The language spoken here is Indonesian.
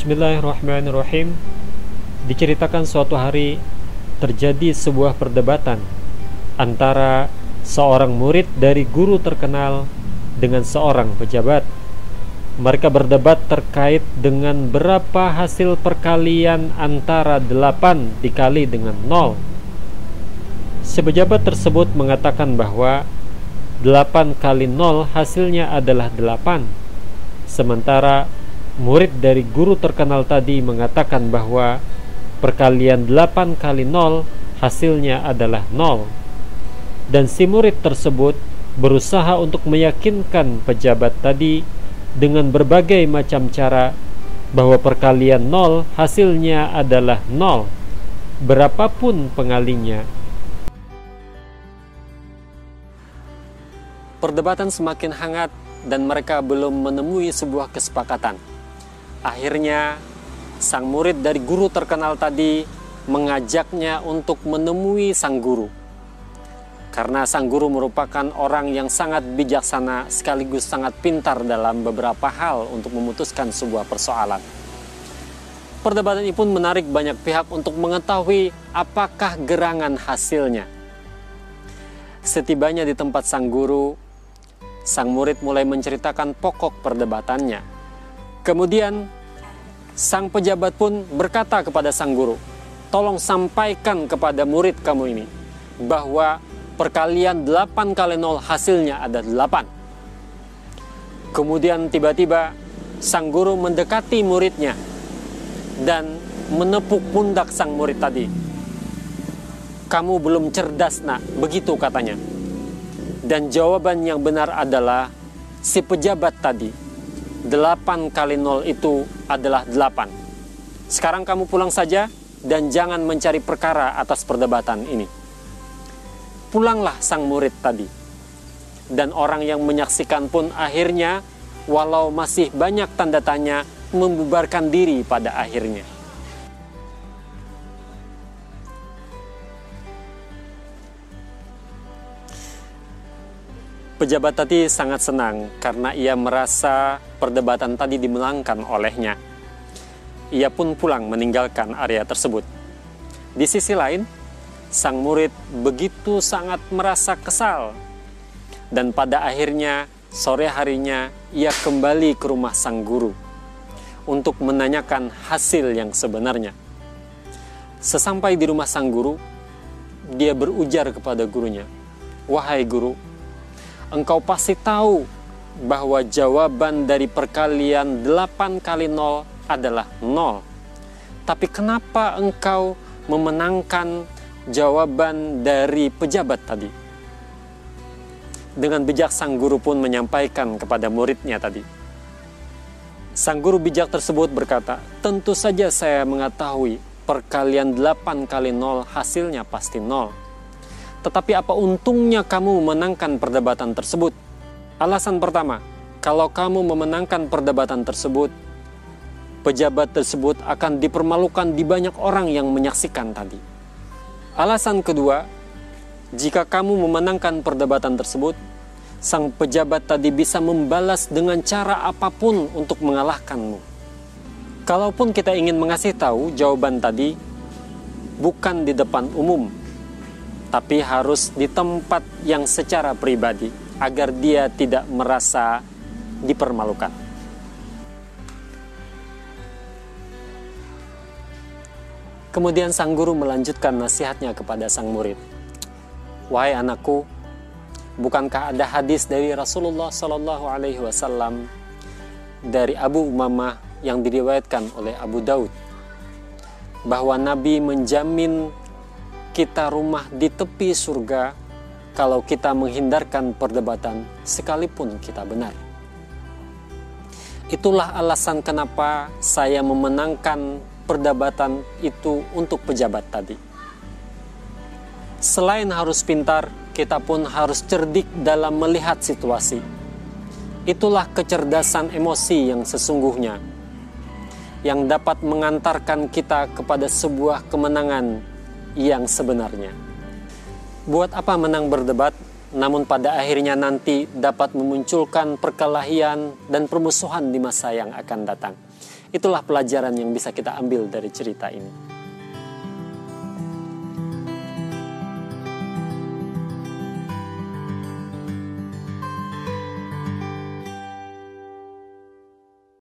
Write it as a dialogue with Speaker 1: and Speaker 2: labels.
Speaker 1: Bismillahirrahmanirrahim. Diceritakan suatu hari terjadi sebuah perdebatan antara seorang murid dari guru terkenal dengan seorang pejabat. Mereka berdebat terkait dengan berapa hasil perkalian antara 8 dikali dengan 0. Si pejabat tersebut mengatakan bahwa 8 kali 0 hasilnya adalah 8. Sementara murid dari guru terkenal tadi mengatakan bahwa perkalian 8 kali 0 hasilnya adalah 0. Dan si murid tersebut berusaha untuk meyakinkan pejabat tadi dengan berbagai macam cara bahwa perkalian 0 hasilnya adalah 0 berapapun pengalinya.
Speaker 2: Perdebatan semakin hangat dan mereka belum menemui sebuah kesepakatan. Akhirnya, sang murid dari guru terkenal tadi mengajaknya untuk menemui sang guru. Karena sang guru merupakan orang yang sangat bijaksana sekaligus sangat pintar dalam beberapa hal untuk memutuskan sebuah persoalan. Perdebatan ini pun menarik banyak pihak untuk mengetahui apakah gerangan hasilnya. Setibanya di tempat sang guru, sang murid mulai menceritakan pokok perdebatannya Kemudian sang pejabat pun berkata kepada sang guru, "Tolong sampaikan kepada murid kamu ini bahwa perkalian 8 kali 0 hasilnya ada 8." Kemudian tiba-tiba sang guru mendekati muridnya dan menepuk pundak sang murid tadi. "Kamu belum cerdas, Nak," begitu katanya. Dan jawaban yang benar adalah si pejabat tadi 8 kali 0 itu adalah 8. Sekarang kamu pulang saja dan jangan mencari perkara atas perdebatan ini. Pulanglah sang murid tadi. Dan orang yang menyaksikan pun akhirnya walau masih banyak tanda tanya membubarkan diri pada akhirnya. Pejabat tadi sangat senang karena ia merasa perdebatan tadi dimenangkan olehnya. Ia pun pulang meninggalkan area tersebut. Di sisi lain, sang murid begitu sangat merasa kesal. Dan pada akhirnya, sore harinya, ia kembali ke rumah sang guru untuk menanyakan hasil yang sebenarnya. Sesampai di rumah sang guru, dia berujar kepada gurunya, "Wahai guru, engkau pasti tahu bahwa jawaban dari perkalian 8 kali 0 adalah 0. Tapi kenapa engkau memenangkan jawaban dari pejabat tadi? Dengan bijak sang guru pun menyampaikan kepada muridnya tadi. Sang guru bijak tersebut berkata, tentu saja saya mengetahui perkalian 8 kali 0 hasilnya pasti 0 tetapi apa untungnya kamu memenangkan perdebatan tersebut? Alasan pertama, kalau kamu memenangkan perdebatan tersebut, pejabat tersebut akan dipermalukan di banyak orang yang menyaksikan tadi. Alasan kedua, jika kamu memenangkan perdebatan tersebut, sang pejabat tadi bisa membalas dengan cara apa pun untuk mengalahkanmu. Kalaupun kita ingin mengasih tahu jawaban tadi, bukan di depan umum, tapi harus di tempat yang secara pribadi agar dia tidak merasa dipermalukan. Kemudian sang guru melanjutkan nasihatnya kepada sang murid. Wahai anakku, bukankah ada hadis dari Rasulullah Shallallahu Alaihi Wasallam dari Abu Umamah yang diriwayatkan oleh Abu Daud bahwa Nabi menjamin kita rumah di tepi surga kalau kita menghindarkan perdebatan sekalipun kita benar. Itulah alasan kenapa saya memenangkan perdebatan itu untuk pejabat tadi. Selain harus pintar, kita pun harus cerdik dalam melihat situasi. Itulah kecerdasan emosi yang sesungguhnya yang dapat mengantarkan kita kepada sebuah kemenangan yang sebenarnya. Buat apa menang berdebat, namun pada akhirnya nanti dapat memunculkan perkelahian dan permusuhan di masa yang akan datang. Itulah pelajaran yang bisa kita ambil dari cerita ini.